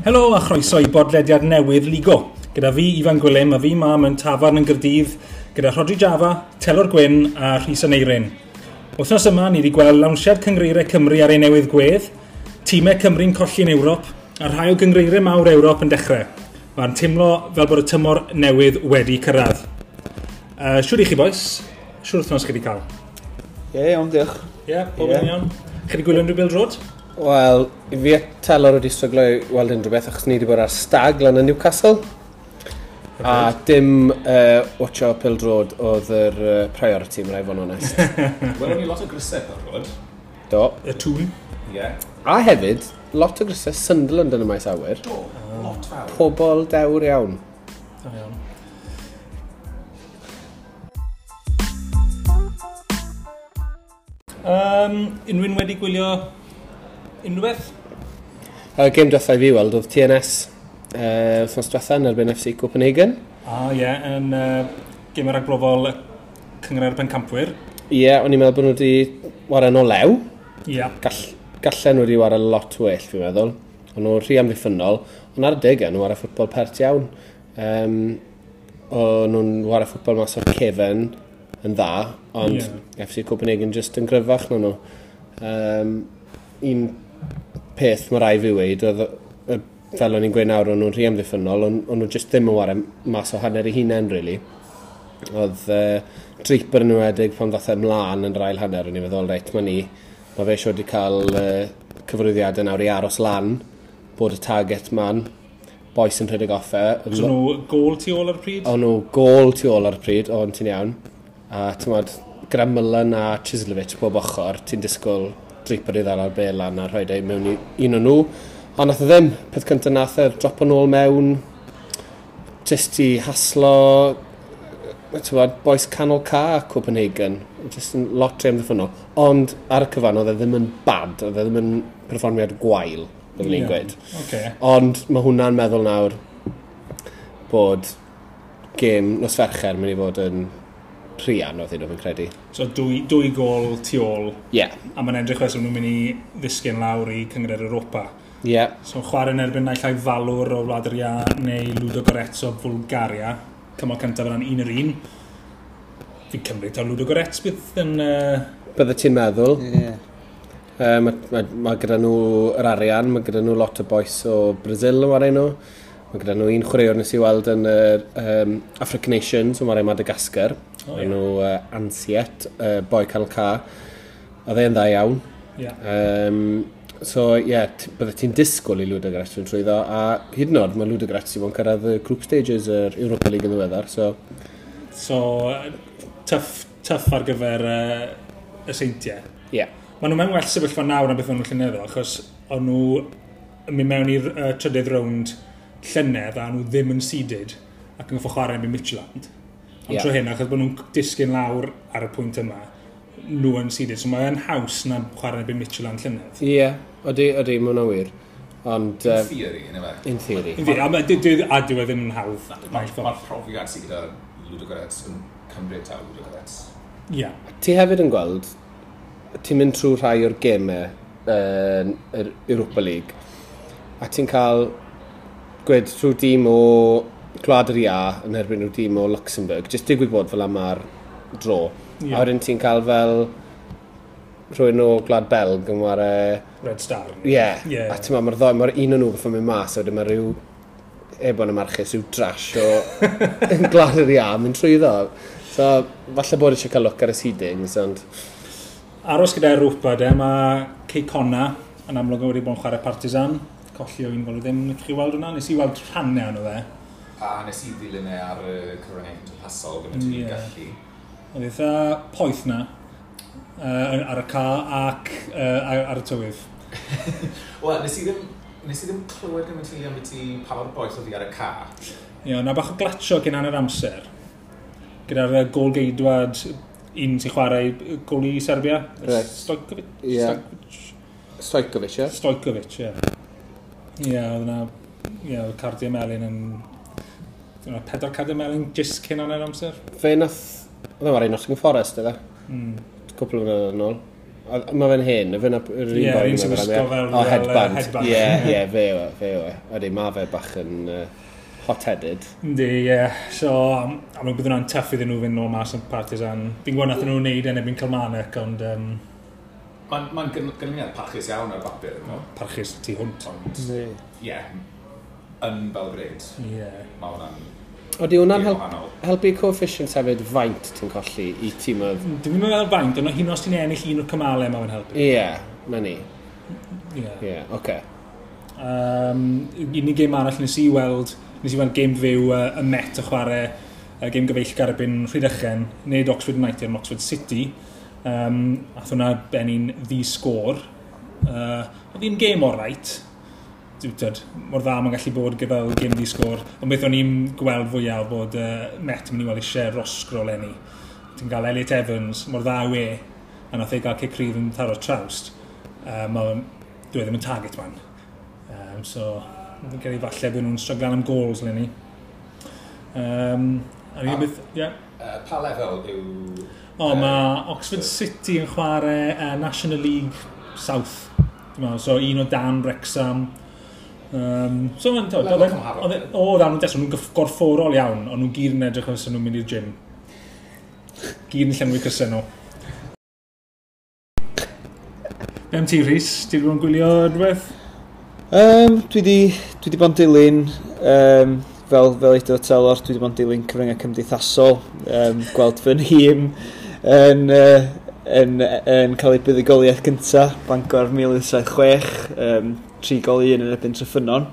Helo a chroeso i bodlediad newydd Ligo. Gyda fi, Ifan Gwilym, a fi mam yn tafarn yn Gyrdydd, gyda Rodri Java, Telor Gwyn a Rhys Aneirin. Wythnos yma, ni wedi gweld lawnsiad cyngreirau Cymru ar ei newydd gwedd, tîmau Cymru'n colli yn Ewrop, a rhai o gyngreirau mawr Ewrop yn dechrau. Mae'n teimlo fel bod y tymor newydd wedi cyrraedd. Uh, siwr i chi, boes? Siwr wythnos chi wedi cael? Ie, yeah, iawn, diolch. Ie, yeah, bob yn iawn. Chi wedi gwylio'n rhywbeth rod? Wel, i fi talor wedi stryglo i weld unrhyw beth, achos ni wedi bod ar stag lan yn Newcastle. A dim uh, watcho Pild Road oedd yr uh, priority, mae'n rhaid fod yn onest. Wel, ni lot o grysau Pild Road. Do. Y tŵn. Yeah. A hefyd, lot o grysau Sunderland yn y maes awyr. Do, oh. lot fawr. Pobol dewr iawn. Da iawn. Um, unrhyw'n wedi gwylio unwaith? Y game diwethaf i fi weld oedd TNS uh, wrthnos diwethaf yn erbyn FC Copenhagen. Ah, ie, yeah, yn uh, gym yr agblofol cyngor erbyn campwyr. Ie, yeah, o'n i'n meddwl bod nhw wedi waran o lew. Ie. Yeah. Gall, gallen nhw wedi waran lot well, fi'n meddwl. O'n nhw rhy amddiffynol, ond ar adeg nhw ar y ffwtbol pert iawn. Um, o'n nhw'n wario ffwtbol mas o'r Cefn yn dda, ond yeah. FC Copenhagen just yn gryfach na nhw. Um, un peth mae rai fi weid, oedd fel o'n i'n gweud nawr, o'n nhw'n rhy amddiffynol, o'n nhw jyst ddim yn wario mas o hanner eu hunain, really. Oedd uh, trip yn ymwedig pan ddath ymlaen yn yr ail hanner, o'n i'n meddwl, reit, mae ni, mae fe eisiau wedi cael uh, cyfrwyddiadau nawr i aros lan, bod y target man, boes yn rhedeg offe. So nhw gol tu ôl ar y pryd? O'n nhw gol tu ôl ar y pryd, o'n ti'n iawn. A ti'n gwybod, Gramylan a Chislovich bob ochr, ti'n disgwyl stripo i ddal ar bel lan a rhoi ei mewn i un o'n nhw. Ond nath o ddim, peth cyntaf nath e, drop o'n ôl mewn, just i haslo, bod, boes canol ca Copenhagen, just yn lot tre amddiffynol. Ond ar y cyfan, oedd e ddim yn bad, oedd e ddim yn perfformiad gwael, byddwn yeah. i'n gweud. Okay. Ond mae hwnna'n meddwl nawr bod gêm nos fercher mynd i fod yn Rhian oedd hyn o'n credu. So dwy, dwy gol tu ôl. Ie. Yeah. A mae'n edrych wes nhw'n mynd i ddisgyn lawr i cyngred Europa. Ie. Yeah. So chwarae yn erbyn naill ai falwr o Wlad yr Ia neu Ludo Goretz o Bulgaria. Cymal cyntaf yna'n un yr un. Fi'n cymryd o Ludo Goretz bydd yn... Uh... Bydde ti'n meddwl. Ie. Yeah. Uh, mae, mae, mae gyda nhw yr arian, mae gyda nhw lot o boes o Brazil yn wario nhw. Mae gyda nhw un chwaraewr nes i weld yn yr um, African Nations yn wario Madagascar. Oh, yeah. nhw uh, Ansiet, uh, Boi Cael Ca. Oedd e'n dda iawn. Yeah. Um, so, ie, yeah, bydde ti'n disgwyl i Luda Gretz trwy ddo, a hyd yn oed mae Luda Gretz i fod yn cyrraedd y group stages yr Europa League yn ddiweddar, so... So, tuff, tuff ar gyfer uh, y seintiau. Ie. Yeah. Mae nhw mewn well sefyllfa nawr na beth o'n nhw llynyddo, achos o'n nhw yn mynd mewn i'r uh, trydydd rownd llynedd a nhw ddim yn seeded ac yn gyffo chwarae yn Midtjylland. Ond yeah. tro hyn, achos bod nhw'n disgyn lawr ar y pwynt yma, nhw yn sydd. So mae'n haws na chwarae byd Mitchell a'n llynedd. Ie, yeah. ydy, ydy, mae hwnna wir. Ond, in theory, yna fe. In theory. In theory. A dyw e ddim yn hawdd. Mae'r profiad sydd gyda Ludogorets yn cymryd taw Ludogorets. Ie. Ti hefyd yn gweld, ti'n mynd trwy rhai o'r gemau yn uh, Europa League, a ti'n cael gwed trwy dîm o gwlad yr ia yn erbyn nhw dîm o Luxembourg, jyst digwydd bod fel yma'r dro. Yeah. A wedyn ti'n cael fel rhywun o Gwlad Belg yn wario... Red Star. Ie. Yeah. yeah. A ti'n ma, mae'r ddoi, mae'r un o nhw beth yn mynd mas, a wedyn mae rhyw ebon y marchus yw drash o yn glad yr ia, mynd trwy ddo. So, falle bod eisiau cael look ar y seedings, ond... Aros gyda Rwpa, de, mae Ceicona yn amlwg wedi bod yn chwarae Partizan. colli o un gol ddim. Nid chi weld hwnna? Nes i weld rhannau o'n o fe a hanes i ddilyn e ar y cyfryngau cymdeithasol gyda ti'n yeah. gallu. Oedd eitha poeth na uh, ar y ca ac uh, ar y tywydd. Wel, nes i ddim Nes i ddim clywed gyda ti am beth i pa mor boeth oedd i ar y ca. Ie, na bach o glatio gen hanner amser. Gyda'r gol geidwad un sy'n chwarae gol i Serbia. Right. Stojkovic? Yeah. Stojkovic, ie. Yeah. Stojkovic, ie. Yeah. Ie, yeah, oedd yna... Ie, yeah, Cardia Melin yn pedwar cadw melyn jyst cyn anna'r amser. Fe nath, oedd e o'n Nottingham Forest ydde, mm. cwpl o fynydd yn ôl. Mae fe'n hyn, fe na yr un boi. Ie, un sy'n gwisgo fel... O, headband. Ie, ie, fe yw e, fe yw e. Ydy, mae fe bach yn uh, hot-headed. Ynddi, ie. So, am y bydd hwnna'n tuff iddyn nhw fynd nôl mas yn partisan. Fi'n gwybod nath nhw'n neud yn ebyn Kilmarnock, ond... Um, Mae'n ma gynlyniad parchus iawn ar bapur. Parchus tu hwnt. Ond, ie, yn Belgrade. Ie. Yeah. Mae hwnna'n... Oeddi hwnna'n help, helpu coefficient hefyd faint ti'n colli i tîm oedd? Mm, dwi'n meddwl faint, ond hyn os ti'n ennill un o'r cymalau mae fe'n helpu. Ie, yeah, na ni. Ie. Yeah. Ie, yeah, oce. Okay. Um, unig gêm arall nes i weld, nes i weld gêm fyw uh, y Met y chwarae, uh, gêm gyfeill garbyn Rhydychen, nid Oxford United ond Oxford City. Um, ath hwnna benni'n ddi sgôr. Uh, Oedd hi'n gêm o'r right, tyd, mor dda mae'n gallu bod gyda gym di sgôr. Ond beth o'n i'n gweld fwyaf bod uh, Met yn mynd i weld eisiau rosgro lenni. Ti'n cael Elliot Evans, mor dda we, a nath ei gael cic rif yn taro trawst. Um, uh, dwi ddim yn target man. Um, so, fi'n ei falle bod nhw'n stryglan am goals lenni. Um, a ni'n byth, ie. Yeah. Uh, pa lefel yw... O, oh, uh, mae Oxford City yn chwarae uh, National League South. So, un o Dan Wrexham, Um, so mae'n tod, oedd anwn test, nhw'n gorfforol iawn, ond nhw'n gyd yn edrych os nhw'n mynd i'r gym. Gyd yn llenwi cysau nhw. Bem ti, Rhys? Ti wedi bod yn gwylio rhywbeth? Um, dwi wedi dwi bod yn dilyn, um, fel, fel eithaf o telor, dwi wedi bod yn dilyn cyfryngau cymdeithasol, um, gweld fy nhîm yn, uh, yn, yn, cael ei buddigoliaeth gyntaf, Bangor 1706, um, tri gol i un yn ebyn Tryffynon.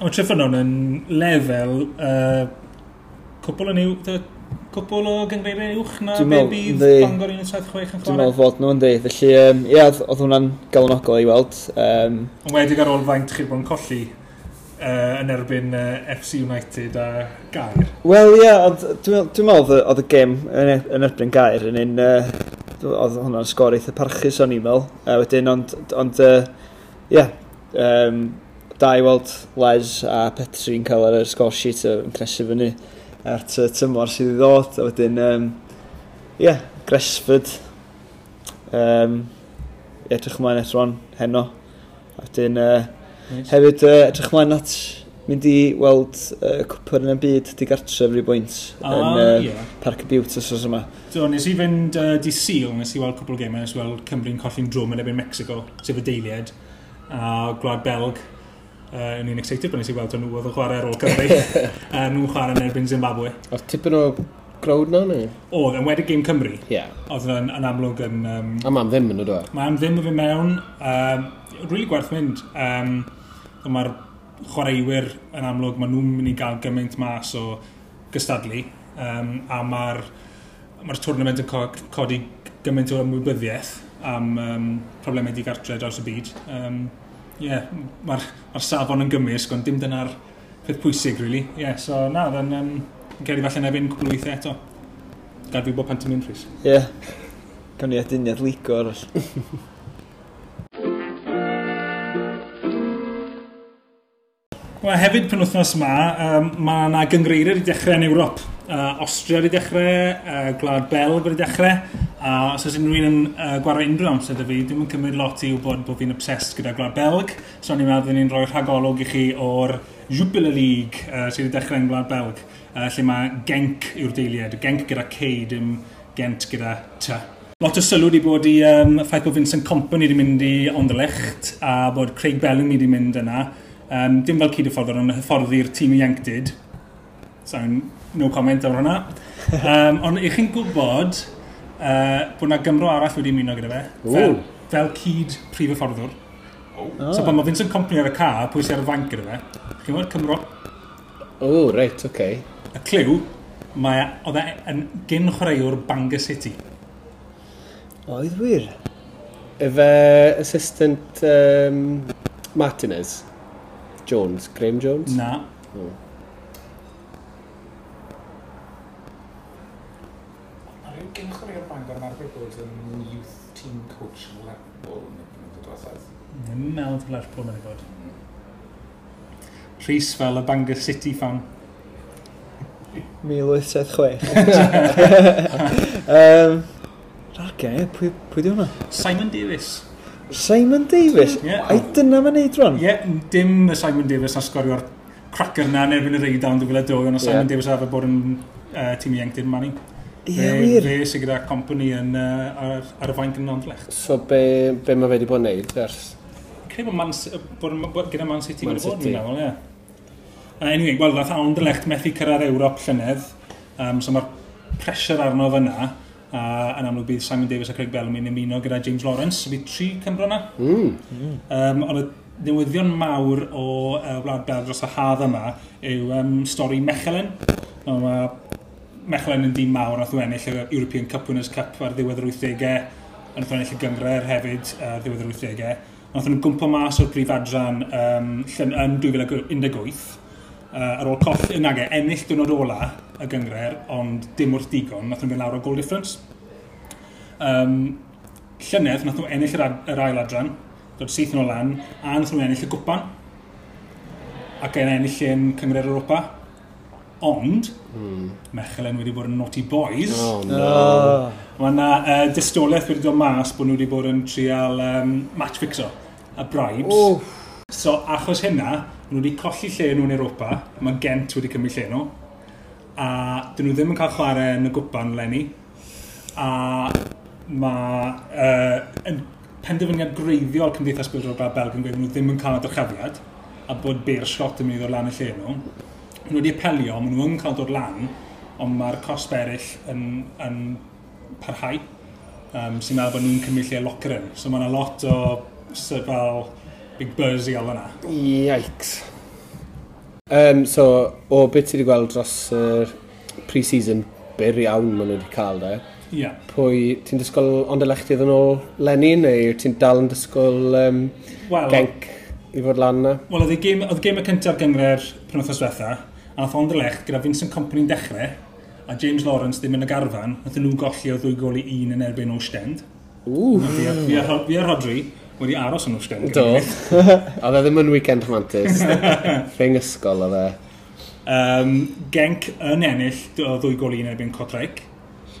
O Tryffynon yn lefel uh, cwpl yn uwch, cwpl o gyngreiriau uwch na be bydd Bangor 176 yn chwarae? Dwi'n meddwl fod nhw'n dweud, felly um, ia, oedd hwnna'n galonogol i weld. Um, Ond Wedig ar ôl faint chi'n bod yn colli uh, yn erbyn uh, FC United a Gair. Wel ia, yeah, dwi'n dwi meddwl oedd y gêm yn, e- yn erbyn Gair yn un... Uh, oedd hwnna'n sgor eitha parchus o'n i'n meddwl. Uh, wedyn, ond... ond uh, yeah, um, da i weld Les a Petri'n cael ar y score sheet yn cnesu fyny at y tymor sydd i ddod. A wedyn, um, yeah, Gresford, um, edrych ymlaen at ron heno. A wedyn, uh, nice. hefyd uh, edrych ymlaen at mynd i weld uh, cwpwr yn y byd digartref rhyw bwynt ah, yn uh, yeah. Parc y Biwt os oes yma. So, nes i fynd uh, di Seal, nes i weld cwpl o gemau, nes i weld Cymru'n colli'n drwm yn ebyn Mexico, sef y deiliad a Gwlad Belg uh, yn un excited bod nes i weld nhw oedd yn chwarae ar ôl Cymru. a nhw'n chwarae yn erbyn Zimbabwe. Oedd tipyn o crowd na neu? Oedd, yn wedi game Cymru. Yeah. Oedd yn, yn amlwg yn... Um, a ma'n ddim yn y dweud? Mae'n ddim yn fy mewn. Um, really gwerth mynd. Um, Mae'r chwaraewyr yn amlwg, maen nhw'n mynd i gael gymaint mas o gystadlu. Um, a mae'r ma, tournament yn co codi gymaint o ymwybyddiaeth am um, problemau digartre dros y byd. Um, yeah, Mae'r ma safon yn gymysg, ond dim dyna'r peth pwysig, really. Yeah, so na, dda'n um, geri falle nefyn fynd cwbl weithiau eto. Gad fi bod pan ti'n mynd, Rhys. Ie. Yeah. Cawn ni aduniad ligor. Wel, hefyd pan wythnos yma, um, mae yna gyngreiriau wedi dechrau yn Ewrop. Uh, Austria wedi dechrau, uh, Gwlad Belg wedi dechrau, a uh, os oes unrhyw un yn uh, gwarfod unrhyw amser dy fi, dwi'n cymryd lot i wybod bod fi'n obsessed gyda Gwlad Belg, so ni'n meddwl ni'n rhoi rhagolwg i chi o'r Jubilee League uh, sydd wedi dechrau yn Gwlad Belg, uh, lle mae Genc yw'r deiliad, Genc gyda C, dim Gent gyda T. Lot o sylw wedi bod i um, ffaith bod Vincent Company wedi mynd i Ondellecht a bod Craig Bellamy wedi mynd yna. Um, dim fel cyd hyfforddwr, ond hyfforddi'r tîm ieuenctid. So, no comment ar hwnna. Um, ond i chi'n gwybod uh, bod yna Gymro arall wedi ymuno gyda fe. Fel, fel cyd prif hyfforddwr. Oh. So, pan mae Vincent Company ar y car, pwy sy'n ar y fanc gyda fe. Chi'n gwybod Cymro? O, oh, reit, oce. Okay. Y cliw, mae e, oedd e yn gyn chwaraewr Bangor City. Oedd wir. Efe assistant um, Martinez. Jones, Graham Jones? Na. Oh. gen chwaraeon Bangor yn arbed bod yn youth team coach yn Lerpwl yn y diwethaf. Yn meld Lerpwl yn y bod. Mm. Rhys fel y Bangor City fan. 1876. um, Rhaid gen, pwy, pwy di hwnna? Simon Davis. Simon Davis? Yeah. Ai dyna mae'n neud rwan? Ie, yeah, dim y Simon Davis na sgorio'r cracker na yn erbyn y reidawn 2002, ond o Simon yeah. Davis fe bod yn uh, tîm ieuenctid mani. Ie, yeah, wir. Fe sy'n gyda company yn, uh, ar, ar y fain yn Nondlech. So, be, be mae fe wedi bod yn neud ers? Credu bod, man, bod, bod gyda Man City wedi bod yn meddwl, ie. Anyway, wel, nath Awn Delecht methu cyrraedd Ewrop llynedd, um, so mae'r pressure arno fyna a yn amlwg bydd Simon Davis a Craig Bellamy yn ymuno gyda James Lawrence, so bydd tri Cymro yna. Mm. Um, ond y newyddion mawr o uh, Wlad Bel dros y hadd yma yw um, stori Mechelen. No, mae Mechelen yn dîm mawr nath o ennill y European Cup Winners' Cup ar ddiwedd yr 80au, a nath o ennill y gyngred hefyd ar ddiwedd yr 80au. Nath o'n gwmpo mas o'r prif adran um, yn 2018 uh, ar ôl coll yn age, ennill dynod ola y gyngred, ond dim wrth digon, nath nhw'n mynd lawr o goal difference. Um, llynedd, nath nhw ennill yr, yr ail adran, dod syth yn o lan, a nath nhw'n ennill y gwpan, ac yn ennill yn Cyngred Europa. Ond, mm. Mechelen wedi bod yn naughty boys. Oh, no. Mae yna uh, dystolaeth wedi dod mas bod nhw wedi bod yn trial um, match fixo a bribes. Oh So, achos hynna, nhw wedi colli lle nhw yn Europa, mae Gent wedi cymryd lle nhw, a dyn nhw ddim yn cael chwarae yn y gwpan lenni, a mae uh, yn penderfyniad greiddiol Cymdeithas Bydroga Belg yn gweud nhw ddim yn cael adrochafiad, a bod Beir Scott yn mynd i ddod lan y lle nhw. Nhw wedi apelio, maen nhw yn cael dod lan, ond mae'r cost berill yn, yn parhau, um, sy'n meddwl bod nhw'n cymryd lle Lochran. So mae yna lot o so, fel, big buzz i gael yna. Yikes. Um, so, o beth ti wedi gweld dros yr uh, pre-season, byr iawn maen nhw wedi cael da. Yeah. Pwy, ti'n disgwyl ond y lechtydd yn ôl Lenny neu ti'n dal yn disgwyl um, well, genc i fod lan na? Wel, oedd y gêm, oedd gêm y cyntaf gyngre'r penwthos diwetha, a nath ond elect gyda Vincent Company'n dechrau, a James Lawrence ddim yn y garfan, nath nhw'n golli o ddwy gol i un yn erbyn Ostend. Ww! Fi a Rodri wedi aros yn Wsgan. Do. Oedd e ddim yn weekend romantis. Thing ysgol oedd e. Um, Genc yn ennill o ddwy gol un erbyn Codraic.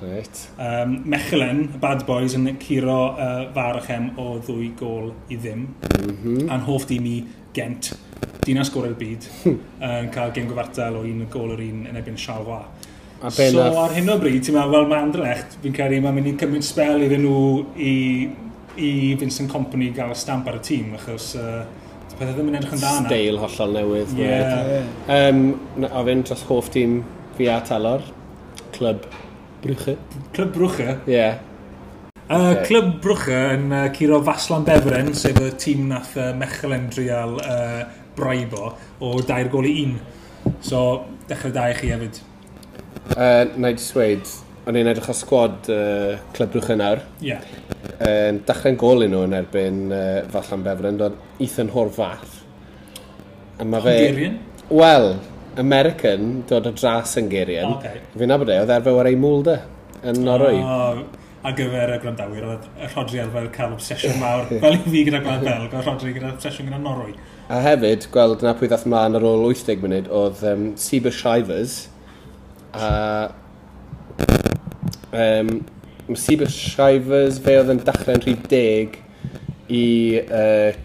Reit. Um, Mechelen, Bad Boys, yn curo uh, farachem o ddwy gol i ddim. Mm -hmm. A'n hoff dim i Gent, dinas gorau'r byd, yn um, cael gen gyfartal o un gol yr un yn ebyn Charlois. A so ar hyn o bryd, ti'n meddwl, fel mae Andrecht, fi'n credu mae'n mynd i cymryd spel iddyn nhw i i Vincent Company gael stamp ar y tîm, achos uh, pethau ddim yn edrych yn dana. Steil hollol newydd. Ie. yeah. Um, a fynd dros hoff tîm fi a Talor, Clwb Brwche. Clwb Brwche? Ie. Yeah. Uh, okay. Clwb Brwche yn uh, curo Faslan Befren, sef y tîm nath uh, Mechelen Drial uh, braibo o dair gol i un. So, dechrau da i chi hefyd. Uh, na i dweud, o'n i'n edrych o sgwad uh, Cleb Rwchynnar. Ie. Yeah. Uh, dechrau'n gol i nhw yn erbyn uh, Fallan Befren, dod Ethan Horfath. A mae fe... Hungarian? Wel, American, dod o dras yn Hungarian. Okay. Fi'n nabod e, oedd arfer ar ei mwlda yn Norwy. Oh, ar gyfer y gwrandawyr, oedd Rodri arfer cael obsesiwn mawr, fel i fi gyda Gwlad Belg, oedd Rodri gyda obsesiwn gyda Norwy. A hefyd, gweld na pwy ddath mlaen ar ôl 80 munud, oedd um, Sieber Shivers, a um, mae Sibir Shivers, fe oedd yn dechrau'n rhif deg i uh,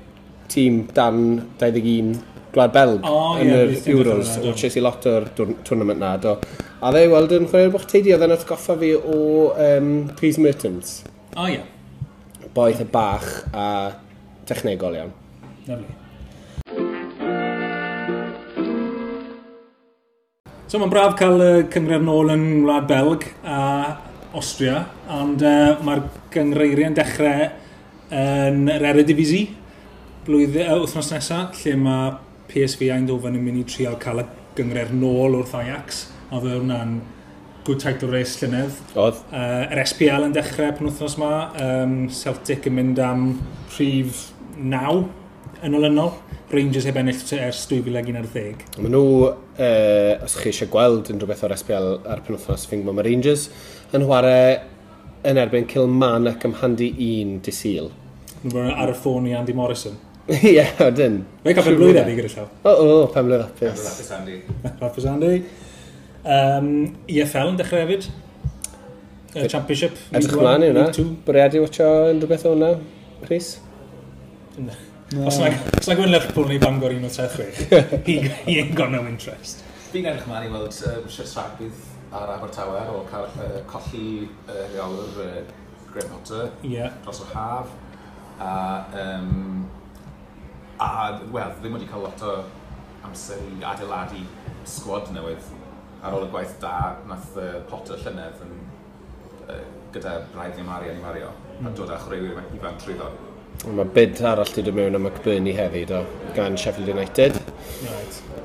tîm dan 21 Gwlad Belg oh, yn yeah, yr Euros. O ches i lot o'r tournament na. Do. A dde, weld yn chwarae'r bwch teidi, oedd yn atgoffa fi o um, Rhys Mertens. O, oh, ie. Yeah. Boeth y bach a technegol iawn. Lovely. So mae'n braf cael y cyngred nôl yn Wlad Belg a Austria, ond e, uh, mae'r gyngreiriau'n dechrau yn yr Eredivisie blwyddyn, uh, wythnos nesaf, lle mae PSV Eindhoven yn mynd i trial cael y gyngreir nôl wrth Ajax, a fe hwnna'n good title race llynedd. Oedd. Uh, yr SPL yn dechrau pan wythnos yma, um, Celtic yn mynd am prif naw yn olynol. Rangers heb ennill ers 2011. Maen nhw, uh, os chi eisiau gweld unrhyw beth o'r SPL ar penwthnos, fi'n gwybod mae Rangers yn chwarae yn erbyn Cilman ac ym Handi 1 dy syl. Ar y ffôn i Andy Morrison. Ie, yeah, odyn. Fe'n cael pen blwydd ebi gyda llaw. O, o, pen blwydd apus. Pen blwydd Andy. Apus Andy. Um, EFL yn dechrau hefyd. Uh, championship. Edrych mlaen i hwnna. Bwriadu watcho unrhyw beth o'na, Rhys? No. Os na gwyn Lerpwl neu Bangor 1 o 3 hi, hi ain't got no interest. Fi'n edrych mlaen i weld uh, Rhys Rhagbydd ar Abertawe o cael, uh, colli uh, reolwr uh, Graham Potter yeah. dros yr haf. A, um, a wel, ddim wedi cael lot o amser i adeiladu sgwad newydd ar ôl y gwaith da nath uh, Potter llynedd yn, uh, gyda braidd ni Mario ni Mario mm. a dod â chwaraewyr ifanc trwyddo. Mae bid arall wedi dod mewn am McBurney hefyd o gan Sheffield United. Right.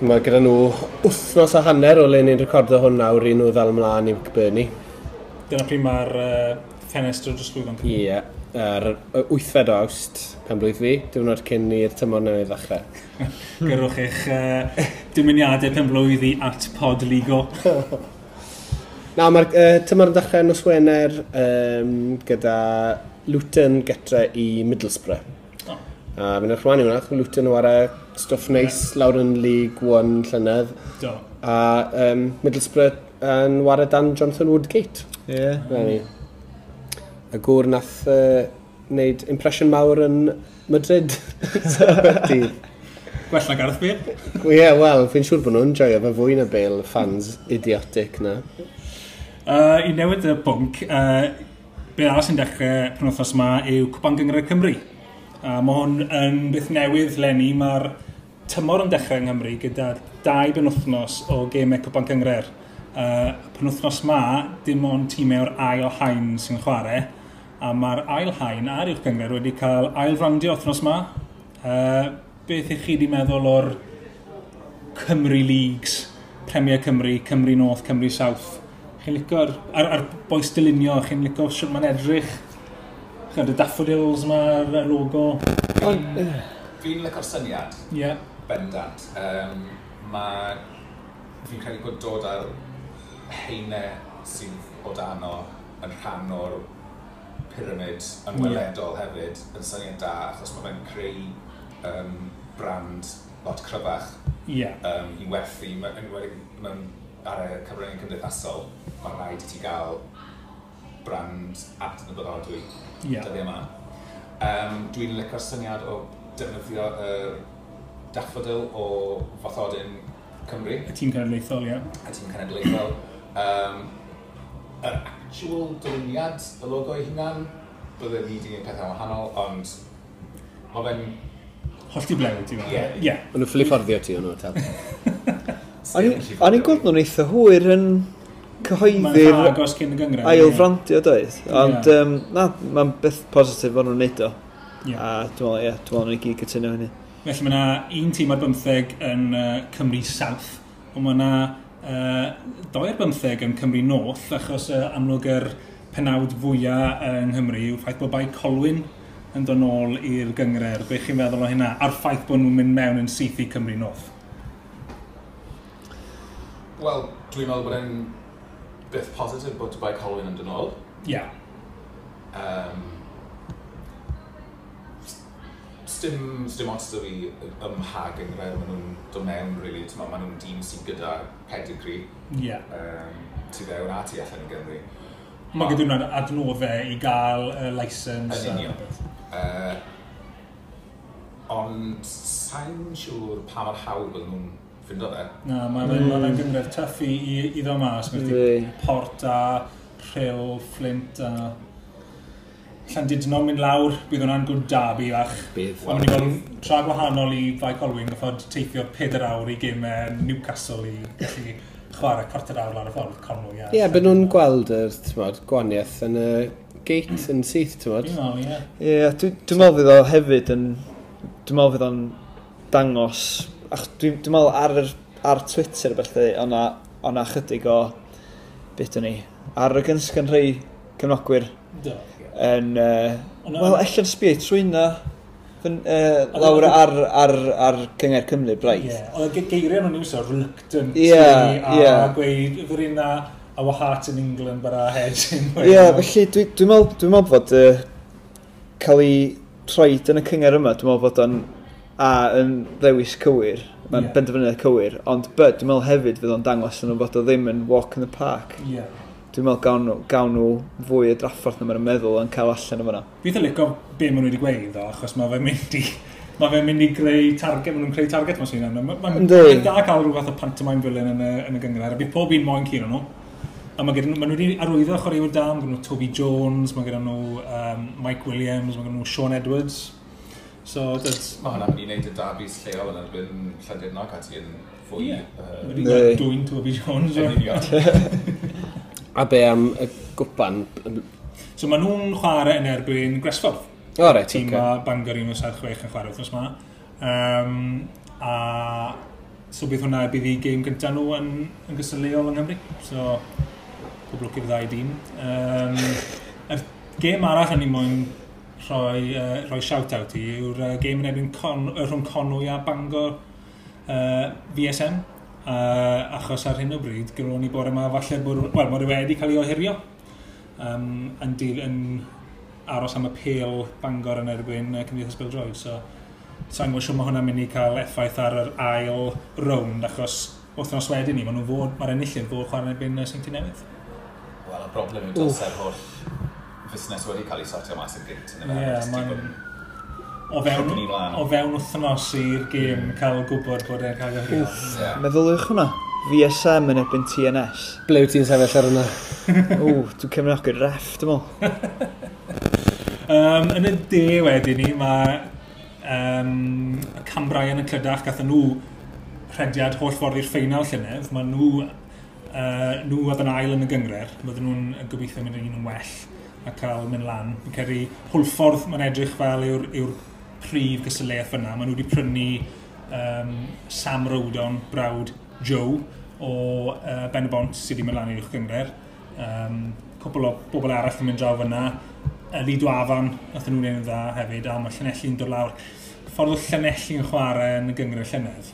Mae gyda nhw wythnos a hanner o le ni'n recordo hwn nawr i nhw ddal ymlaen i Byrni. Dyna pryd mae'r uh, ffenestr o drosglwyddo'n cymryd. Ie, yeah, ar 8fed awst, pen blwydd fi, diwrnod cyn i'r tymor newydd ddechrau. Gyrwch eich uh, dymuniadau pen blwydd i at pod ligo. Na, mae'r uh, tymor yn dechrau nos Wener um, gyda Luton getre i Middlesbrough. Oh. A uh, fy'n eich rhan i wna, Luton o ara stwff neis yeah. lawr yn League One llynedd. Do. A um, Middlesbrough yn wario dan Jonathan Woodgate. Ie. Yeah. Mm. Y gŵr nath uh, wneud impression mawr yn Madrid. Dydd. Gwell na Gareth Bale. Ie, yeah, wel, fi'n siŵr bod nhw'n joio fe fwy na Bale fans idiotic na. Uh, I newid y bwnc, uh, be arall sy'n dechrau penwthos yma yw Cwpan Gyngor Cymru. A mae hwn yn beth newydd lenni, mae'r tymor yn dechrau yng Nghymru gyda dau benwthnos o gemau Cwpan Cyngre'r. Uh, penwthnos ma, dim ond tîmau o'r ail hain sy'n chwarae, a mae'r ail hain a'r uwch gyngor wedi cael ail frandio othnos ma. Uh, beth ych chi wedi meddwl o'r Cymru Leagues, Premier Cymru, Cymru North, Cymru South? Chi'n licio'r... Ar, ar boes dylunio, chi'n licio sut mae'n edrych? gyda daffodils ma'r logo. Fi'n fi lyco'r syniad, yeah. bendant. Um, mae, fi'n credu bod dod ar heine sydd o dan yn rhan o'r pyramid yn weledol yeah. hefyd yn syniad da, achos mae fe'n creu um, brand lot cryfach yeah. um, i werthu. yn ma, ma ar y cyfryngau cymdeithasol, mae'n rhaid i ti gael brand adnabod yeah. dyddiau e yma. Um, Dwi'n licio'r syniad o defnyddio y daffodil o fathodyn Cymru. Y tîm cenedlaethol, ie. Yeah. Y tîm cenedlaethol. um, yr actual dyluniad y logo ei hunan, bydde ni wedi gwneud pethau wahanol, ond mae fe'n... Hollti blew, ti'n meddwl? Ie. Yeah. yeah. Ond yn fflip orddio ti hwnnw, tal. O'n i'n gweld nhw'n eitha hwyr yn cyhoeddi'r agos cyn y gyngrau. Ailfrandio doedd. Ond yeah. um, na, mae'n beth positif bod nhw'n neud o. Yeah. A dwi'n meddwl, ie, dwi'n meddwl nhw'n gyd cytuno hynny. Felly mae yna un tîm ar bymtheg yn uh, Cymru South, ond mae yna uh, doi ar bymtheg yn Cymru North, achos uh, amlwg yr penawd fwyaf yng Nghymru yw ffaith bod bai Colwyn yn dod nôl i'r gyngred. Be chi'n meddwl o hynna? A'r ffaith bod nhw'n mynd mewn yn syth i Cymru North? Wel, dwi'n meddwl bod e'n beth positif bod Dubai Colwyn yn dyn ôl. Ia. Yeah. Um, Stym, stym ots da fi ymhag yng Nghymru, maen nhw'n dod mewn, really. Tyma, maen nhw'n dîm sy'n gyda pedigree. Ie. Yeah. Um, tu fewn a tu allan yn Gymru. Mae gyda nhw'n adnoddau i gael uh, licence. Yn union. Uh, ond sa'n siŵr pa mor hawdd bod nhw'n ffindo fe. Na, mae'n mm. ma gymryd tuff i, i, i ddo mas. Mae'n mm. port a rhyl, flint a... Llandudno mynd lawr, bydd hwnna'n gwrdd da fi fach. Bydd. A mae'n gweld tra gwahanol i Fai Colwyn, gyffod teithio 4 awr i gymau e, Newcastle i gallu chwarae cwarter awr ar y ffordd Conwy. Ie, yeah, byd nhw'n gweld yr gwaniaeth yn y gate mm. yn syth, ti'n bod? Ie, dwi'n meddwl fydd o hefyd yn... Dwi'n meddwl fydd o'n dangos ach, dwi'n dwi meddwl ar, yr, ar Twitter felly, o'na, ona chydig o, beth o'n i, ar y gynsgan rhai cefnogwyr. Do. Yn, uh, wel, allan sbio trwyna uh, lawr ar, ar, ar cyngor Cymru braidd. Ie, yeah. oedd geiriau nhw'n iwsio, reluctant, yeah, a yeah. gweud, fyrin na, our heart in England, but our head in Ie, yeah, felly dwi'n dwi meddwl dwi bod uh, cael ei troed yn y cyngor yma, dwi'n meddwl bod o'n mm a yn ddewis cywir, mae'n yeah. benderfyniad cywir, ond but dwi'n meddwl hefyd fydd o'n dangos yn nhw bod o ddim yn walk in the park. Yeah. Dwi'n meddwl gawn nhw, gawn nhw fwy o drafforth na mae'n meddwl yn cael allan o fyna. Fi ddim licio be maen nhw wedi gweud o, achos mae fe'n mynd i... Mae fe'n mynd i greu target, maen nhw'n creu target mas i'n yna. Mae'n da cael rhyw fath o pantomime villain yn y, yn y gyngor, a bydd pob un moyn cyn nhw. A mae nhw wedi arwyddo chwaraewyr da, mae gen nhw Toby Jones, mae gen nhw um, Mike Williams, mae gen nhw Sean Edwards, So, that's... Mae hwnna'n mynd i wneud y dabis lleol yn erbyn Llandudnog a ati yn fwy... Ie, wedi gwneud dwy'n Toby Jones o. a be am y gwpan? So, mae nhw'n chwarae yn erbyn Gresford. O, oh, reit, Tîm okay. Bangor 176 yn chwarae wrthnos ma. Um, a so bydd hwnna bydd i gêm gyntaf nhw yn, yn gystadleuol yng Nghymru. So, poblwc i'r ddau dîm. Um, er, gêm arall yn ni moyn rhoi, uh, rhoi shout-out i yw'r uh, gêm yn erbyn con, rhwng Conwy a Bangor uh, VSM. Uh, achos ar hyn o bryd, gyda ni bore yma, falle bod, wel, bod wedi cael ei ohirio um, yn, dil, yn aros am y pêl Bangor yn erbyn uh, Cymdeithas Bildroed. So, sa'n gwybod siw mae hwnna'n mynd i cael effaith ar yr ail rownd, achos wythnos wedyn ni, maen nhw'n fod, mae'r enillydd fod chwarae yn erbyn uh, Saint Newydd. Wel, y broblem yw dylse'r holl fusnes wedi cael ei sortio mas yn gynt yn y fe. Yeah, mae'n... O fewn, o fewn wythnos i'r gêm cael gwybod bod e'n cael gyfrifo. Yeah. Meddylwch hwnna. VSM yn erbyn TNS. Ble wyt ti'n sefyll ar hwnna? o, dwi'n cefnogi'r ref, dwi'n ond. um, yn y de wedyn ni, mae um, Cambrian yn y clydach, gathen nhw rhediad holl ffordd i'r ffeinal llynedd. Mae nhw, uh, nhw oedd yn ail yn y gyngred, bydden nhw'n gobeithio mynd yn un yn well a cael mynd lan. Fi'n credu hwlffordd mae'n edrych fel yw'r yw prif gysylltiaeth fyna. Maen nhw wedi prynu um, Sam Rowdon, brawd Joe, o uh, Ben y Bont sydd wedi mynd lan i'r gyngor. Um, cwbl o bobl arall yn mynd draw fyna. Lee Dwafan, nath nhw'n un dda hefyd, a mae Llanelli'n dod lawr. Ffordd o Llanelli'n chwarae yn y gyngor llynedd.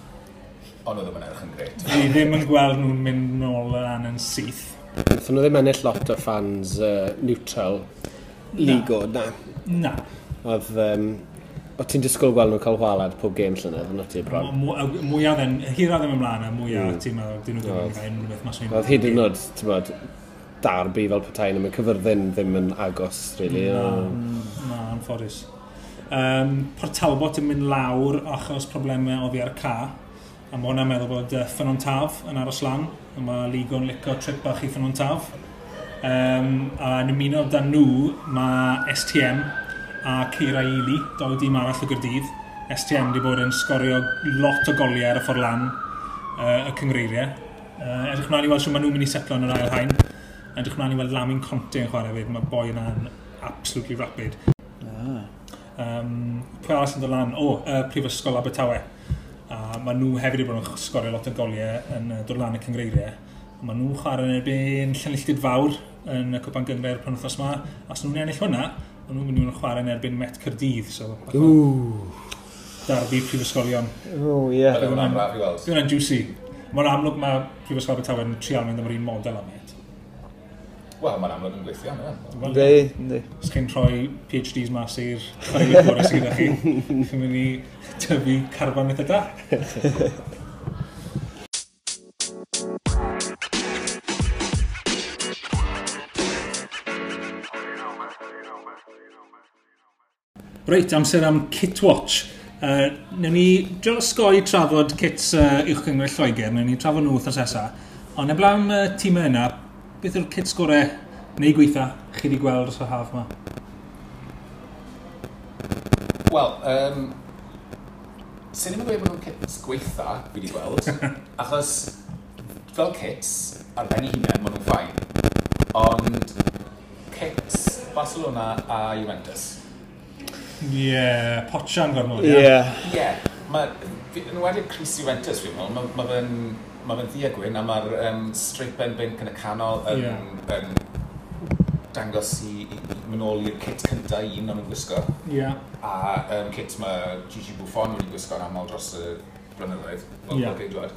Ond oedd ddim yn edrych yn gret. Fi ddim yn gweld nhw'n mynd nôl lan yn syth. Nethon nhw ddim ennill lot o fans uh, neutral ligo, na. Na. Oedd, um, o ti'n disgwyl gweld nhw cael chwalad pob gêm llynydd, yn o ti bron? Mwyaf ddyn, a ddim ymlaen, a mwyaf mm. ti'n meddwl, dyn nhw ddim yn cael unrhyw beth mas Oedd hyd yn oed, ti'n bod, darbi fel petai yn y cyfyrddin ddim yn agos, really. Na, na, anffodus. Um, Port Talbot yn mynd lawr achos problemau o fi ar y ca, a mae hwnna'n meddwl bod uh, Ffynon Taf yn aros lan a Mae Ligo'n licio trip bach i ffynhon taf. Um, a yn ymuno da nhw, mae STM a Ceira Eili, dau dîm arall o Gyrdydd. STM wedi bod yn sgorio lot o goliau ar y ffordd lan uh, y cyngreiriau. Uh, edrych mlaen i weld sy'n maen nhw'n mynd i setlo yn yr ail hain. Edrych mlaen i weld Lamin Conte yn chwarae fyd. Mae boi yna'n absolutely rapid. Ah. Um, pwy arall yn dod lan? O, oh, uh, Prifysgol Abertawe a maen nhw hefyd wedi bod yn sgorio lot o goliau yn uh, dwrlan y cyngreiriau. Maen nhw chwarae yn erbyn llenilltid fawr yn y Cwpan Gyngreir pan wythnos yma, a os nhw'n ennill hwnna, maen nhw'n mynd i chwarae yn erbyn Met Cyrdydd. So, darbu prifysgolion. O, ie. Bydd hwnna'n juicy. Mae'n amlwg mae prifysgol Abertawe yn trial mynd am yr un model am et. Wel, mae'n amlwg yn gweithio, yna. Ynddi, ynddi. Os chi'n rhoi PhDs mas i'r rhaid o'r sydd gyda chi, chi'n mynd i tyfu carbon eitha da. Reit, amser am Kitwatch. Uh, newn ni drosgoi trafod kits uh, uwch gyngor Lloegr, newn ni trafod nhw wrthos esa. Ond eblaw am uh, tîmau yna, beth yw'r cits gorau neu gweitha chi wedi gweld os y haf yma? Wel, um, sy'n ddim yn gweud bod nhw'n cits gweitha fi wedi gweld, achos fel cits ar ben ei hunain maen nhw'n ffain, ond cits Barcelona a Juventus. Ie, yeah, potsian gormod, ie? Ie. yeah. mae yn wedi Chris Juventus, fi'n meddwl, mae ma fe'n ma fe ddia gwyn a mae'r um, streipen ben bink yn y canol yn, yeah. yn, dangos i, i, i mynd ôl i'r kit cyntaf un o'n nhw'n gwisgo. Yeah. A um, kit mae Gigi Buffon wedi'i gwisgo'n aml dros y blynyddoedd, fel yeah. geidwad.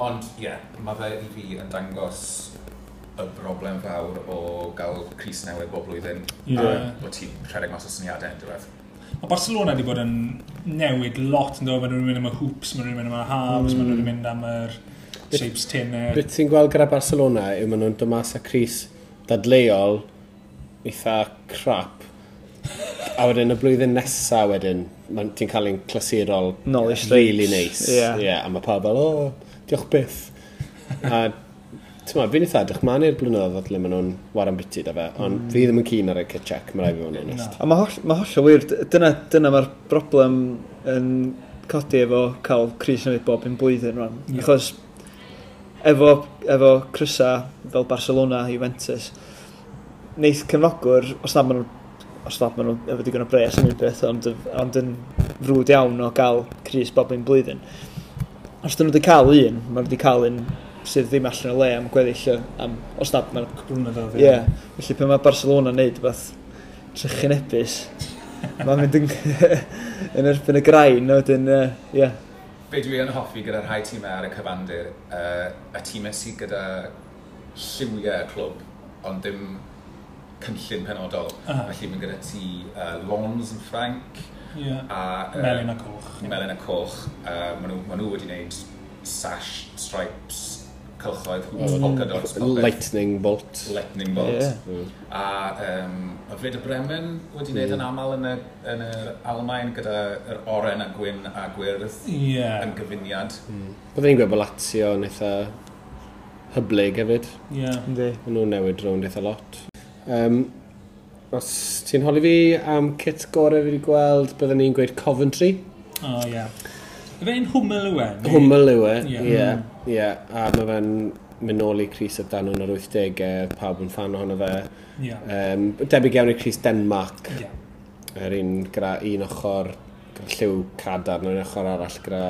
Ond, ie, yeah, mae fe i fi yn dangos y broblem fawr o gael Cris newydd bob blwyddyn. Yeah. A bod ti'n rhedeg mas o syniadau yn diwedd. Mae Barcelona wedi bod yn newid lot yn dod, maen nhw'n mynd am y hoops, maen nhw'n mynd am y halves, mm. maen nhw'n hmm. mynd am yr shapes tenner. Beth ti'n gweld gyda Barcelona yw maen nhw'n dymas a Cris dadleol eitha crap. a wedyn y blwyddyn nesaf wedyn, ti'n cael ein clasurol really. Nice. Yeah. Yeah, a mae pawb fel, o, oh, diolch byth. A Tyma, fi'n eitha edrych ma'n i'r blynyddoedd lle maen nhw'n waran biti da fe, ond mm. fi ddim yn cyn ar y cytchec, mae'n rhaid i fod yn onest. No. A mae holl, ma holl o wir, dyna, dyna mae'r broblem yn codi efo cael Cris Newydd Bob yn blwyddyn rhan. Yeah. Achos efo, efo Crysa fel Barcelona, Juventus, neith cefnogwr, os na maen nhw os na maen nhw efo digon o bres yn un beth, ond, ond yn frwd iawn o gael Cris Bob yn blwyddyn. Os dyn nhw wedi cael un, maen nhw wedi cael un sydd ddim allan o le am gweddill am os nad mae'n cwbrwna fel fi. Ie, yeah. felly pan mae Barcelona yn neud beth trychyn ebus, mae'n mynd yn, yn erbyn y grain, a wedyn, ie. Uh, yeah. Be dwi yn hoffi gyda'r rhai tîmau ar y cyfandir, uh, y tîmau sydd gyda lliwiau y clwb, ond dim cynllun penodol. Uh -huh. Felly mae'n gyda ti uh, Lons yn Ffranc, yeah. a... Uh, Melin a Coch. Melin a Coch. Uh, maen, nhw, maen nhw wedi gwneud sash, stripes, cylchoedd, mm. polkadots. Lightning bolt. Lightning bolt. Yeah. Mm. A um, y fred y Bremen wedi wneud mm. yn aml yn, y, yn y Almain gyda'r oren a gwyn a gwyrdd yeah. yn gyfuniad. Mm. Byddwn ni'n gweld bod Lazio yn eitha hyblyg hefyd. Ie. Yeah. Maen nhw'n newid rownd eitha lot. Um, os ti'n holi fi am kit gorau fi wedi gweld, byddwn ni'n gweud Coventry. O, oh, ie. Yeah fe'n hwmel yw e? Hwmel yw e, ie. Hmm. Ie, a mae fe'n mynd nôl i Cris y dan yn yr 80au, pawb yn fan ohono fe. Yeah. Um, debyg iawn i Cris Denmark. Yeah. Yr un, gra, un ochr gyda lliw cadarn, yn ochr arall gyda...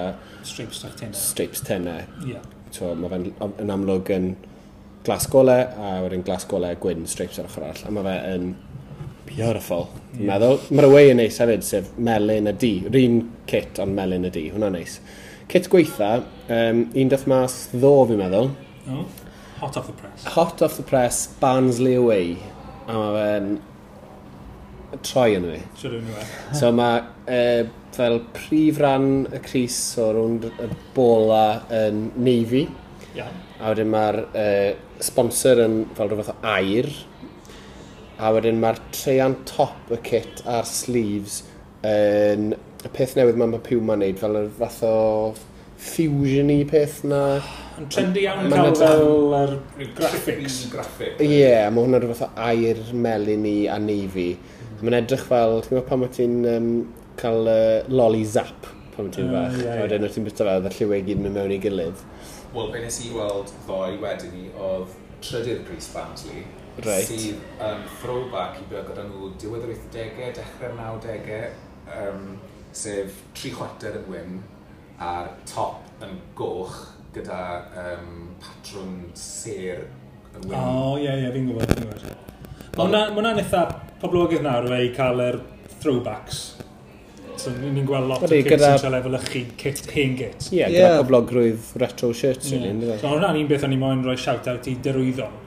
Stripes tenau. Stripes tenau. Yeah. So, mae fe'n yn amlwg yn glas gole, a wedyn glas gole gwyn, stripes ar ochr arall. A mae fe yn Beautiful. Yeah. Meddwl. Mae'r away yn neis hefyd, sef melyn y di. Rhyn kit ond melyn y di. Hwna'n neis. Kit gweitha, um, un dyff mas ddo fi'n meddwl. Oh. Hot off the press. Hot off the press, Barnsley away. A mae fe'n troi yn fi. Siwr So mae e, fel prif ran y Cris o rwnd y bola yn Navy. Yeah. A wedyn mae'r e, sponsor yn fel rhywbeth o air a wedyn mae'r treian top y kit a'r sleeves yn y peth newydd mae mae Puma yn neud, fel y fath o fusion-y peth na. Yn trendy iawn cael fel yr graphics. Ie, yeah, mae hwnna'n rhywbeth o air melyn i a navy. Mm. Mae'n edrych fel, ti'n gwybod pan mae ti'n um, cael uh, lolly zap pan mae ti'n uh, fach. Yeah, yeah. Wedyn wyt ti'n bita fel, dda lliwau gyd mewn mewn i gilydd. Wel, be nes i weld ddoe wedyn ni oedd trydydd Chris Barnsley right. sydd yn throwback i beth gyda nhw diwedd yr 80au, dechrau'r 90au, um, sef tri chwarter yn wyn a'r top yn goch gyda um, patrwn ser yn wyn. O, ie, ie, fi'n gwybod, fi'n gwybod. Mae hwnna'n eitha poblogydd nawr fe i cael yr throwbacks. So, ni'n gweld lot o kits gyda... yn cael efo lychu kit, hen kit. Ie, yeah, yeah. gyda poblogrwydd retro shirts. Yeah. So, hwnna'n un beth o'n i moyn rhoi shout-out i Derwyddon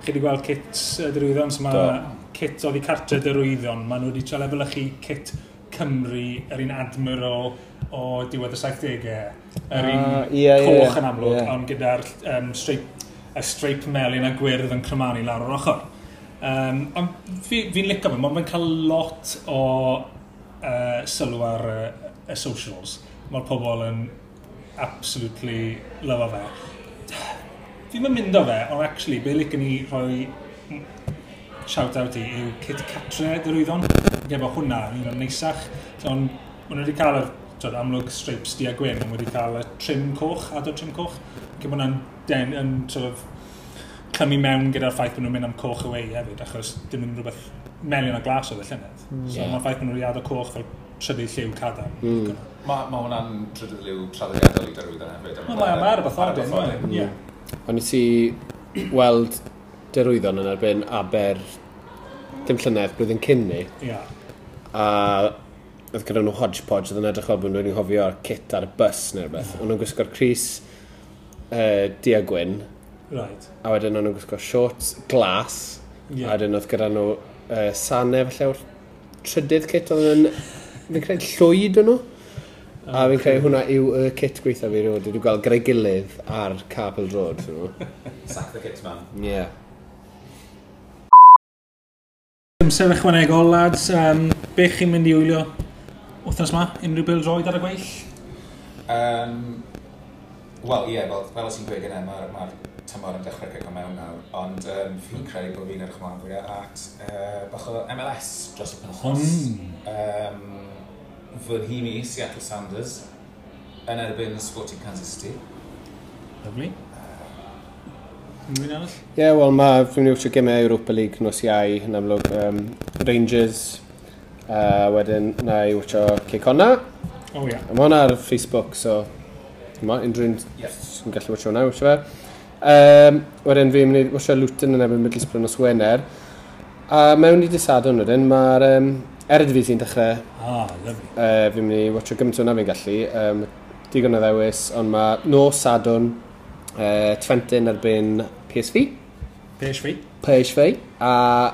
chi wedi gweld kit y drwyddon, so mae kit oedd i cartre drwyddon, maen nhw wedi tra lefelychu kit Cymru, yr un Admiral o diwedd y 70au, yr un uh, yeah, coch yeah, yn amlwg, yeah. ond gyda'r um, streip, y streip melyn a gwyrdd yn crymanu lawr o'r ochr. Um, ond fi'n fi licio fe, mae'n cael lot o uh, sylw ar uh, y socials. Mae'r pobl yn absolutely lyfo fe. Fi'n mynd o fe, ond actually, be licen ni rhoi shout-out i yw Kit Catre dy rwyddon. Hwnna, un o'n neisach. Ond maen nhw wedi cael y tod, amlwg stripes di a gwyn, ond wedi cael y trim coch, adod trim coch. Ac mae hwnna'n den yn sort of, clymu mewn gyda'r ffaith bod nhw'n mynd am coch away hefyd, achos dim yn rhywbeth melyn a glas oedd y llynedd. Mm. So hmm. yeah. mae'r ffaith bod nhw'n rhiad o coch fel trydydd lliw cadar. Mm. Mae ma hwnna'n trydydd lliw traddodiadol i darwyddon hefyd. Mae ma, ma, ma, ma, ma, ma, ma, ma, ma, ma, O'n i ti weld derwyddon yn erbyn aber dim llynedd blwyddyn cyn ni. Yeah. A oedd gyda nhw hodgepodge, oedd yn edrych fel bod nhw'n hofio kit ar y bus neu rhywbeth. Yeah. O'n nhw'n gwisgo'r Cris uh, Diagwyn. Right. A wedyn o'n nhw'n gwisgo shorts glas. Yeah. A wedyn oedd gyda nhw uh, sanau falle o'r trydydd kit oedd yn... Fi'n credu llwyd o'n nhw? A fi'n credu hwnna yw y kit gweitha fi rhywbeth. Dwi'n gweld gyda'i gilydd ar Capel Road. Sack the kit man. Ie. Yeah. Amser ychwanegol, lads. Um, be chi'n mynd i wylio wythnos yma? Unrhyw bil droed ar y gweill? Um, Wel, ie, yeah, fel, fel os i'n gweud gyda, mae'r ma, tymor yn dechrau cael mewn nawr, ond um, fi'n credu bod fi'n edrych ymlaen fwyaf at uh, bach o MLS dros y penwthnos. Mm. Um, fy nhîm i, Seattle Sounders, yn erbyn Sporting Kansas City. Lovely. Mwy'n arall? Ie, yeah, wel, mae fi'n mynd i gymau Europa League nos iau yn amlwg. Um, Rangers, uh, wedyn na i watcho Cicona. O oh, ie. Yeah. Mae hwnna ar Facebook, so yma, unrhyw un yes. yn gallu watcho hwnna, watcho fe. Um, wedyn fi'n mynd i watcho Luton yn ebyn Middlesbrough nos Wener. A mewn i disadwn wedyn, mae'r um, Ered fi sy'n dechrau. Ah, lyfli. Uh, fi'n mynd i watcho gymaint o'na fi'n gallu. Um, digon o ddewis, ond mae nos Sadwn, uh, Twentyn erbyn PSV. PSV. PSV. A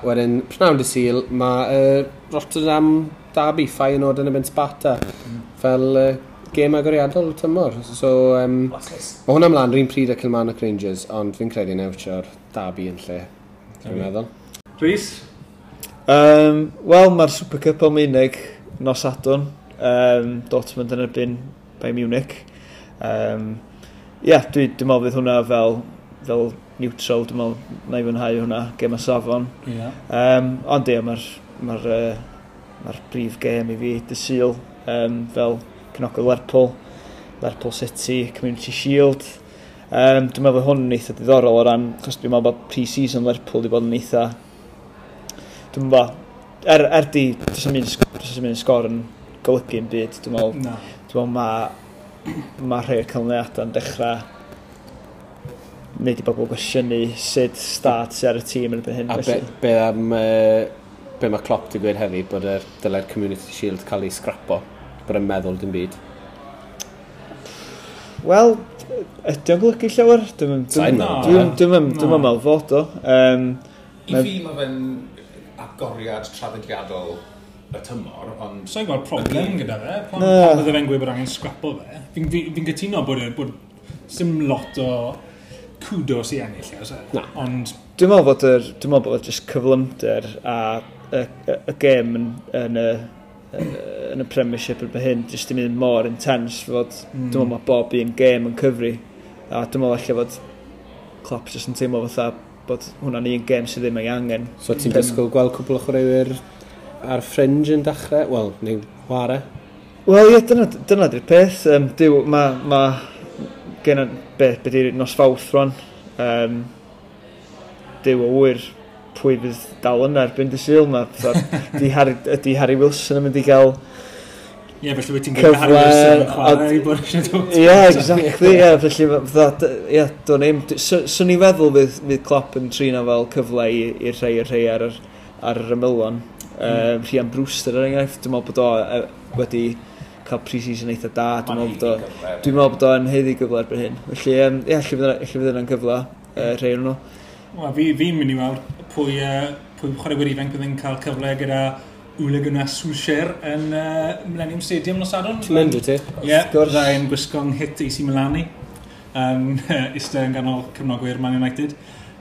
wedyn, prynawn dy syl, mae uh, Rotterdam Derby, Feyenoord yn ebyn Sparta. Mm. Fel uh, gêm agoriadol y tymor. So, um, mae hwnna mlaen rhywun pryd y Kilmarnock Rangers, ond fi'n credu newtio'r Derby yn lle. Dwi'n meddwl. Rhys? Um, Wel, mae'r Super Cup o Almaeneg nos adwn. Um, Dortmund yn erbyn by Munich. Um, yeah, dwi, dwi'n meddwl fydd hwnna fel, fel neutral, dwi'n meddwl na i fwynhau hwnna, gem y safon. Yeah. Um, ond ie, mae'r ma uh, ma brif gem i fi, dy syl, um, fel cynogol Lerpwl, Lerpwl City, Community Shield. Um, dwi'n meddwl hwn yn eitha diddorol o ran, chos dwi'n meddwl bod pre-season Lerpwl wedi bod yn eitha Dwi'n bo. Er, er di, dwi'n mynd sgor yn golygu yn byd, dwi'n meddwl. No. Dwi'n meddwl mae ma rhai o'r canlyniadau yn dechrau wneud i bobl gwestiynu sut start sy'n ar y tîm yn y hyn. A be, be am uh, be mae Klopp di gweud hefyd bod yr dylai'r Community Shield cael ei scrapo bod yn meddwl dim byd? Wel, ydy o'n golygu llawer? Dwi'n meddwl dwi'n- dwi'n- dwi'n- dwi'n Na. meddwl fod o. Um, I fi mae fe'n agoriad traddodiadol y tymor, ond... So i'n gweld problem gyda fe, pan bydde fe'n gweud bod angen scrapo fe. Fi'n fi, fi cytuno bod, bod sim lot o kudos i ennill, e, oes e? Na. Ond... Dwi'n meddwl bod, yr... dwi'n meddwl bod jyst cyflymder a y, y, y gêm yn, yn, y, yn y premiership yn hyn, jyst yn mynd mor intens, fod mm. dwi'n meddwl mae bob un gêm yn cyfri, a dwi'n meddwl allai fod Klopp jyst yn teimlo fatha bod hwnna'n un gêm sydd ddim ei angen. So ti'n disgwyl gweld cwbl o chwaraewyr ar fringe yn dechrau? Wel, neu chwarae? Wel, ie, dyna, dyna di'r peth. Um, diw, mae ma gen i beth be di'r nos fawrth rwan. Um, diw o wyr pwy fydd dal yna erbyn dy syl. Mae ydy Harry Wilson yn mynd i gael Ie, felly wyt ti'n gwneud cyfle... chwarae i bod eisiau dod. Ie, exactly, ie, felly, ie, do'n i'm... Swn i feddwl fydd, fydd Klopp yn trino fel cyfle i'r rhai i'r rhai ar, ar yr ymylon. Mm. Um, Rhian Brewster, er enghraifft, dwi'n meddwl bod o e, wedi cael pre-season eitha da. Dwi'n meddwl bod o, dwi'n meddwl bod o'n yn heiddi gyfle erbyn hyn. Felly, um, ie, lle fydd yna'n cyfle, e, uh, rhai o'n nhw. Wel, fi'n mynd i weld pwy, uh, pwy chwaraewyr ifanc bydd yn cael cyfle gyda Ole Gunnar Solskjaer yn uh, Millennium Stadium nos Adon. Ti'n mynd ti? Ie, bydda i'n gwisgo'n hit AC Milani. Um, Ista yn ganol cefnogwyr Man United.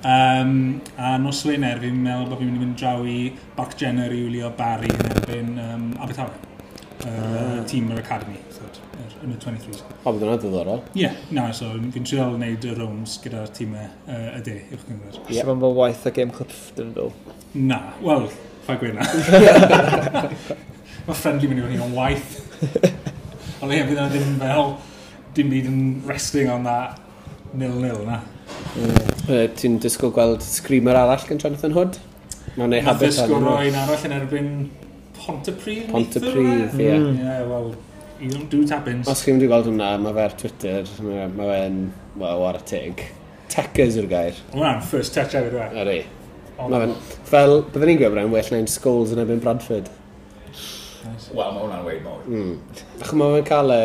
Um, a nos Wener, fi'n meddwl bod fi'n mynd i fynd draw i Bark Jenner i wylio Barry yn erbyn um, Abertawe. Uh, ah. Tîm yr Academy, so, er, yn y 23s. O, bydd hwnna diddorol? Ie, yeah, na, so fi'n trial wneud y rounds gyda'r tîmau uh, y de, i'ch gyngor. Ie, yeah. mae'n waith a game clip, dyn nhw? Na, wel, Fa gweina. Mae friendly mynd i fynd o'n waith. Ond ie, bydd yna ddim fel, dim byd yn resting on that nil-nil na. Mm. Ti'n disgwyl gweld screamer arall gan Jonathan Hood? Mae'n ei habit arall. Mae'n disgwyl arall yn erbyn Pontypridd. Pontypridd, ie. Ie, wel, you don't do tap-ins. Os chi'n mynd i gweld hwnna, mae fe ar Twitter, mae fe'n, wel, war y teg. Techers yw'r gair. Mae'n first touch ever, dwi. Ar ei. Mae fe'n, fel, byddwn ni'n gwybod yn well na'n Scholes yn ebyn Bradford. Wel, mae hwnna'n weid mawr. Mm. Ach, mae fe'n cael e...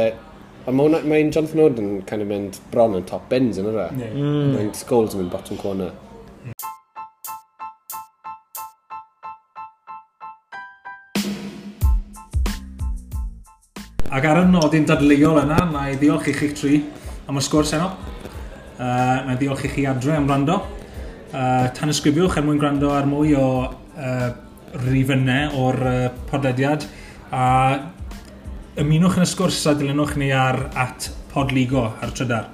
A mae mae'n Jonathan Oden kind of mynd bron yn top bins yn yna. Yeah. Mm. Mae'n Scholes yn mynd bottom corner. Ac ar y nodyn dadleuol yna, na i ddiolch i chi'ch tri am y sgwrs heno. Uh, mae'n ddiolch i chi adre am rando. Uh, tan ysgrifiwch er mwyn gwrando ar mwy o uh, rifynnau o'r uh, podlediad a ymunwch yn y sgwrs a dilynwch ni ar at podligo ar trydar.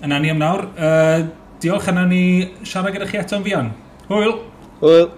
Yna ni am nawr. Uh, diolch, yna ni siarad gyda chi eto'n fian. Hwyl! Hwyl!